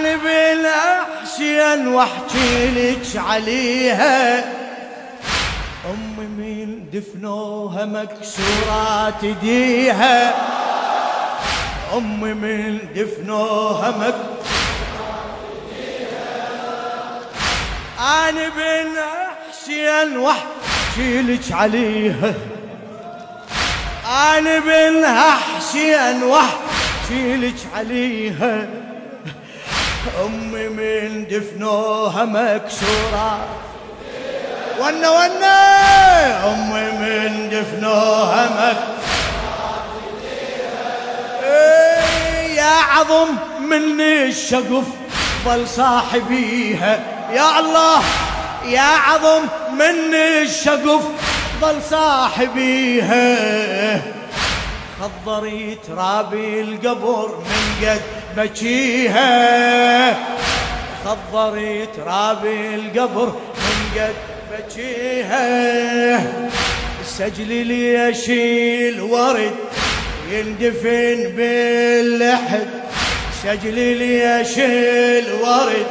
أنا بالاحسين واحكي لك عليها. أمي من دفنوها مكسورات ايديها أمي من دفنوها مكسورات أنا بالاحسين واحكي لك عليها. أنا بالاحسين واحكي لك عليها. أمي من دفنوها مكسورة. ونا ونا أمي من دفنوها مكسوره إيه يا عظم من الشقف ظل صاحبيها. يا الله! يا عظم من الشقف ظل صاحبيها. خضري ترابي القبر من قد بكيها خضري ترابي القبر من قد بكيها سجلي لي اشيل ورد يندفن باللحد سجلي لي اشيل ورد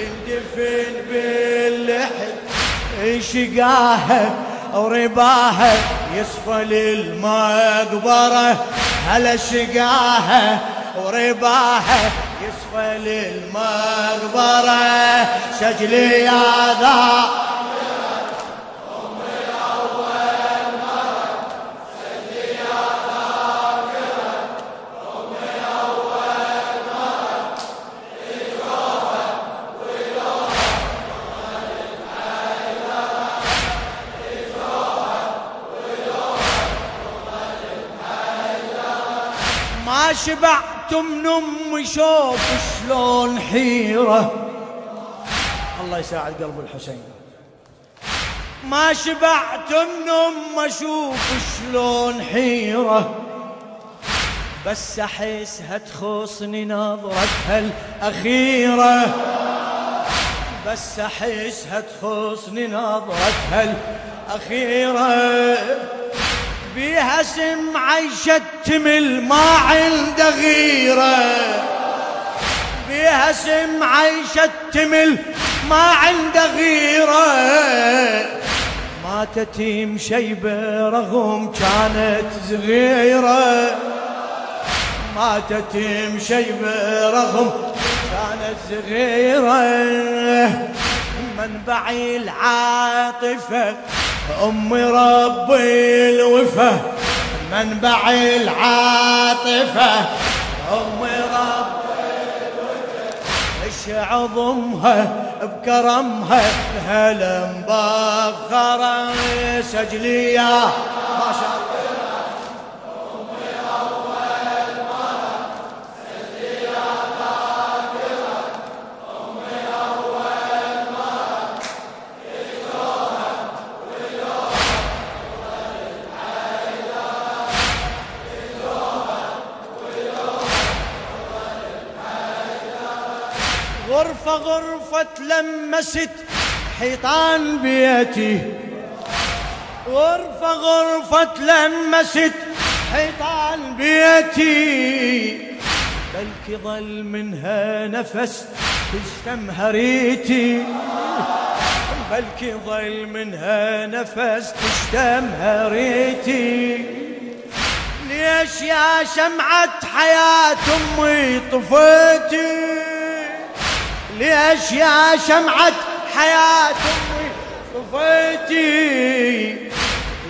يندفن باللحد شقاها ورباها يصفى للمقبرة. هلا شقاها ورباها يصفى للمقبرة سجلي يا ذا ما شبعت من امي شوف شلون حيرة. الله يساعد قلب الحسين. ما شبعت من ام أشوف شلون حيرة. بس احسها تخصني نظرتها الاخيره بس احسها تخصني نظرتها الاخيره بيها سمعة يشتمل ما عنده غيرة. بيها سمعة يشتمل ما عنده غيرة. ماتت مشيبة رغم كانت صغيرة. ماتت مشيبة رغم كانت صغيرة. منبعي العاطفة أم ربي الوفا منبع العاطفة. أم ربي الوفا إيش عظمها بكرمها الهلا مبخرة سجلي يا ما شاء غرفة لمست حيطان بيتي. غرفة غرفة لمست حيطان بيتي. بلكي ظل منها نفس تشتم هريتي. بلكي ظل منها نفس تشتم هريتي. ليش يا شمعة حياة أمي طفيتي؟ ليش يا شمعة حياة أمي طفيتي؟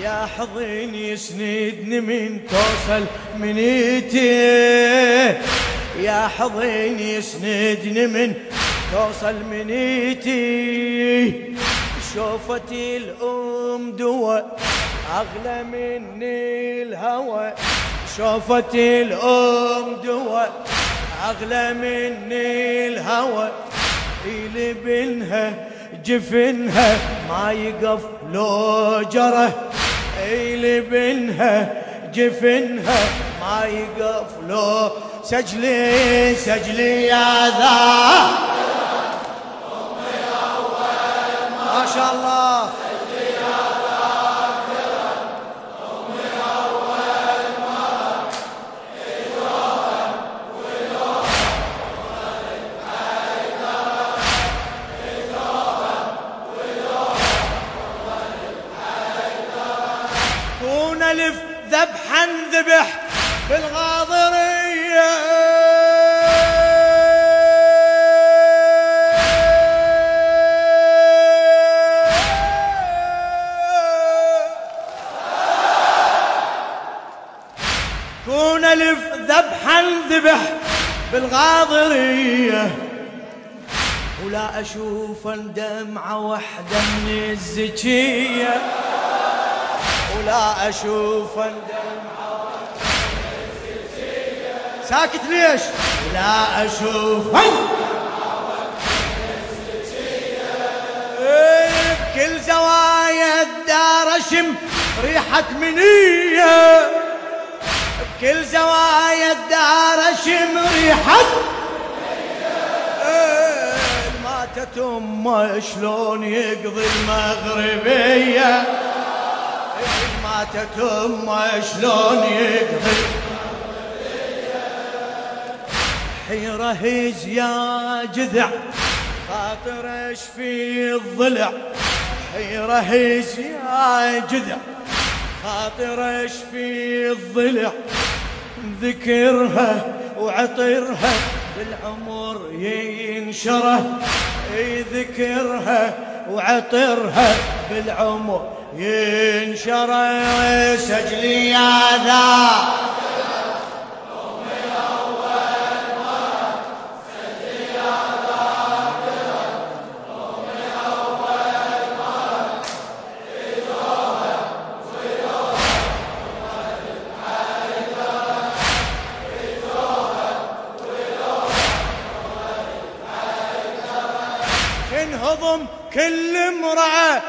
يا حضن يسندني من توصل منيتي. يا حضن يسندني من توصل منيتي. شوفتي الأم دواء أغلى من الهوى. شوفتي الأم دواء أغلى مني الهوى. إلي بنها جفنها ما يقف لو جره إلي بنها جفنها ما يقف لو سجلي سجلي يا ذا. ما شاء الله. ذبح بالغاضرية. كون ألف ذبحا ذبح بالغاضرية. ولا أشوف دمعه وحده من الزكية. ولا أشوف دمعه ساكت ليش؟ لا أشوف. إيه، بكل زوايا الدار اشم ريحة منية. بكل زوايا الدار اشم ريحة ماتت أمة شلون يقضي المغربية؟ ماتت أمة شلون يقضي حيرة يا جذع. خاطر اش في الضلع؟ حيرة يا جذع. خاطر اش في الضلع؟ ذكرها وعطرها بالعمر ينشره. إي ذكرها وعطرها بالعمر ينشره. سجلي يا ذا؟ تنهضم كل امرأة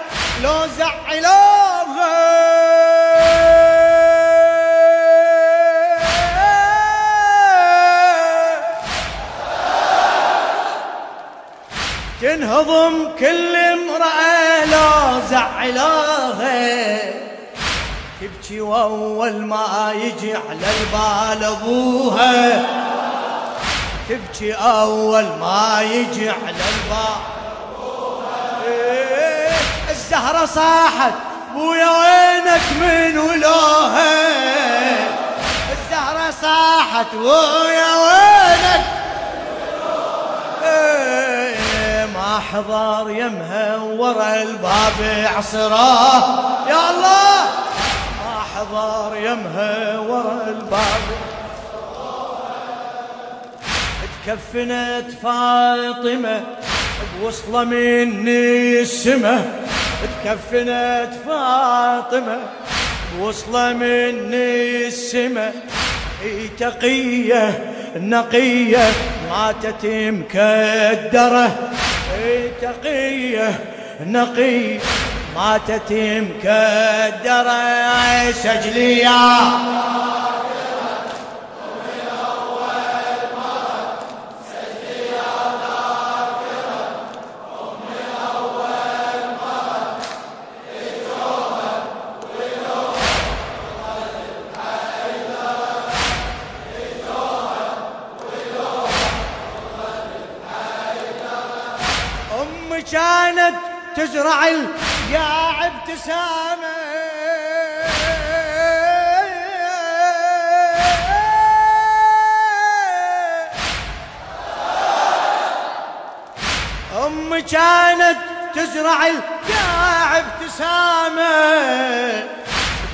لو زعلوها تنهضم كل امرأة لو زعلوها تبكي وأول ما يجي على البال أبوها. تبكي أول ما يجي على الباب إيه، الزهرة صاحت بويا وينك من ولوها؟ الزهرة صاحت بويا وينك إيه، ما حضر يمها ورا الباب عصراه يا الله ما حضر يمها ورا الباب. تكفنت فاطمة بوصلة مني السمة تكفنت فاطمة. بوصلة مني السمة اي تقية نقية ماتت مكدرة. اي تقية نقية ماتت مكدرة. سجلي يا تزرع القاع ابتسامة أم كانت تزرع القاع ابتسامة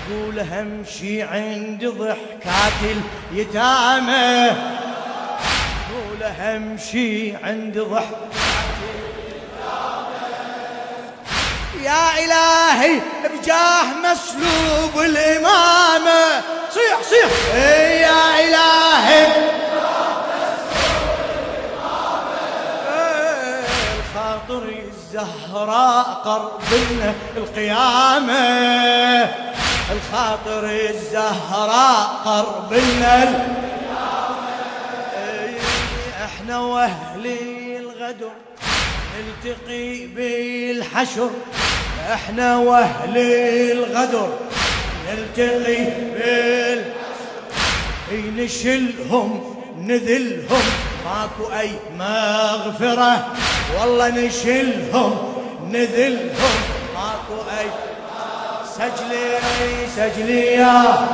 تقول أهم شي عندي ضحكات اليتامى. تقول أهم شي عندي يا إلهي بجاه مسلوب الإمامة. صيح صيح. يا إلهي. الخاطر الزهراء قرب القيامة. الخاطر الزهراء قرب القيامة. إحنا واهلي الغدر نلتقي بالحشر. إحنا واهلي الغدر نلتقي بالحشر نشلهم نذلهم. ماكو أي مغفرة. والله نشلهم نذلهم. ماكو أي سجلي سجلي يا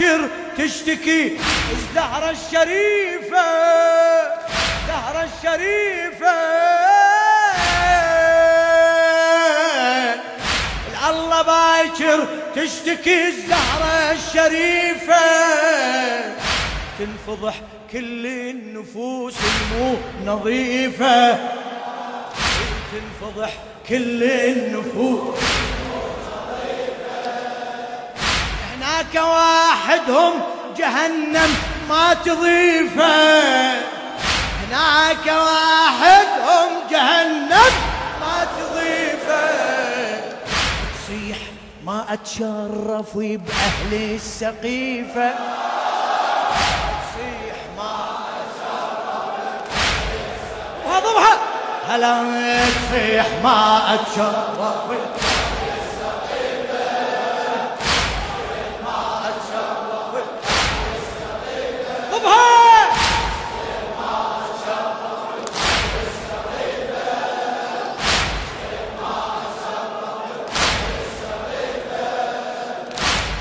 باكر تشتكي الزهرة الشريفة الزهرة الشريفة. الله باكر تشتكي الزهرة الشريفة. تنفضح كل النفوس المو نظيفة. تنفضح كل النفوس هناك واحدهم جهنم ما تضيفه. هناك واحدهم جهنم ما تضيفه. تصيح ما أتشرف بأهل السقيفة. تصيح ما أتشرف وهضبها هلا تصيح ما أتشرف.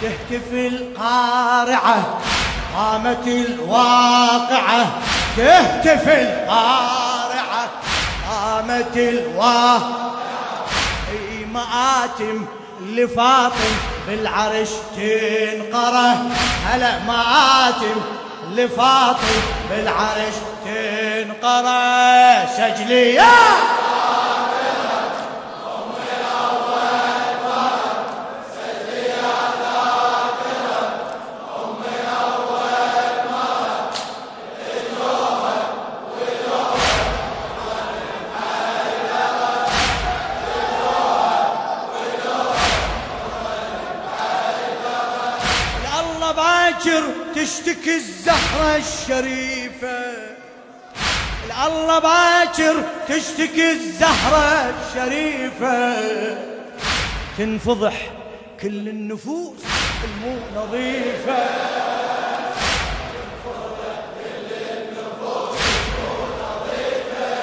تهتف القارعة قامت الواقعة. تهتف القارعة قامت الواقعة. أي مآتم لفاطم بالعرش تنقرة. هلا مآتم لفاطم بالعرش تنقرة. سجلي تشتكي الزهرة الشريفة. الله باكر تشتكي الزهرة الشريفة. تنفضح كل النفوس المو نظيفة.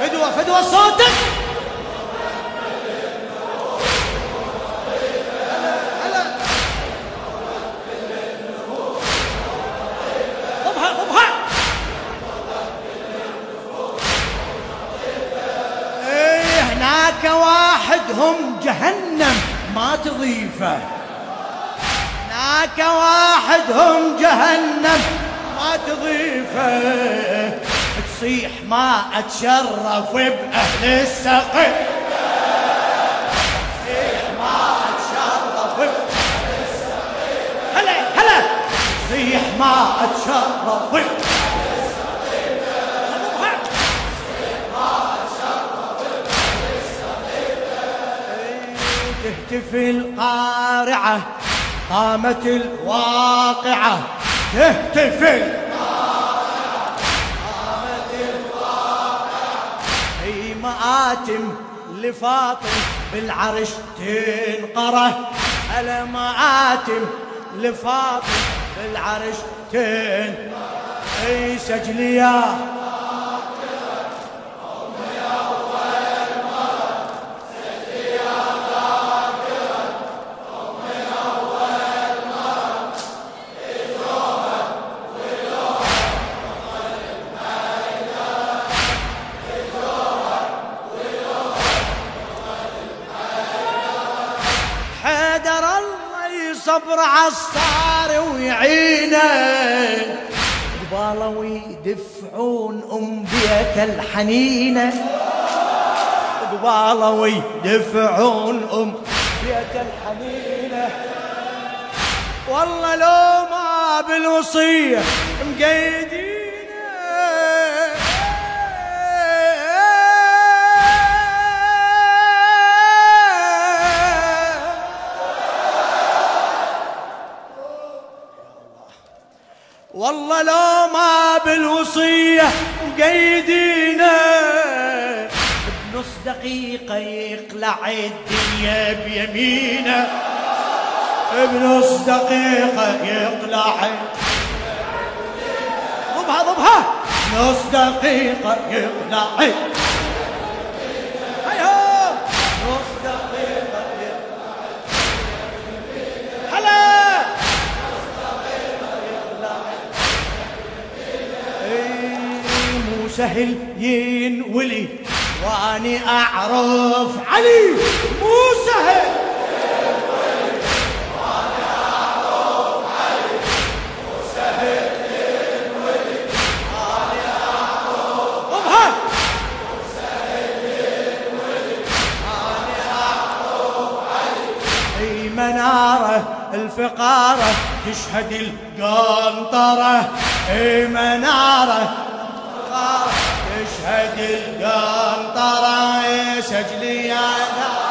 فدوة فدوة صوتك. تصيح ما أتشرف بأهل السقف تصيح ما أتشرف بأهل السقف هلا هلا. تصيح ما أتشرف تهتف القارعة قامت الواقعة. تهتف هي مآتم لفاطم بالعرش تنقره. على مآتم لفاطم بالعرش تنقره. أي سجليا. صبر عصار ويعينه. قباله ويدفعون أم بيت الحنينة. قباله ويدفعون أم بيت الحنينة. والله لو ما بالوصية مقيدين والله لو ما بالوصية مقيدينا بنص دقيقة يقلع الدنيا بيمينه. بنص دقيقة يقلع ضبها ضبها. نص دقيقة يقلع سهل ينولي واني اعرف علي مو سهل منارة الفقارة تشهد القنطرة اي منارة تشهد القنطرة سجلي يا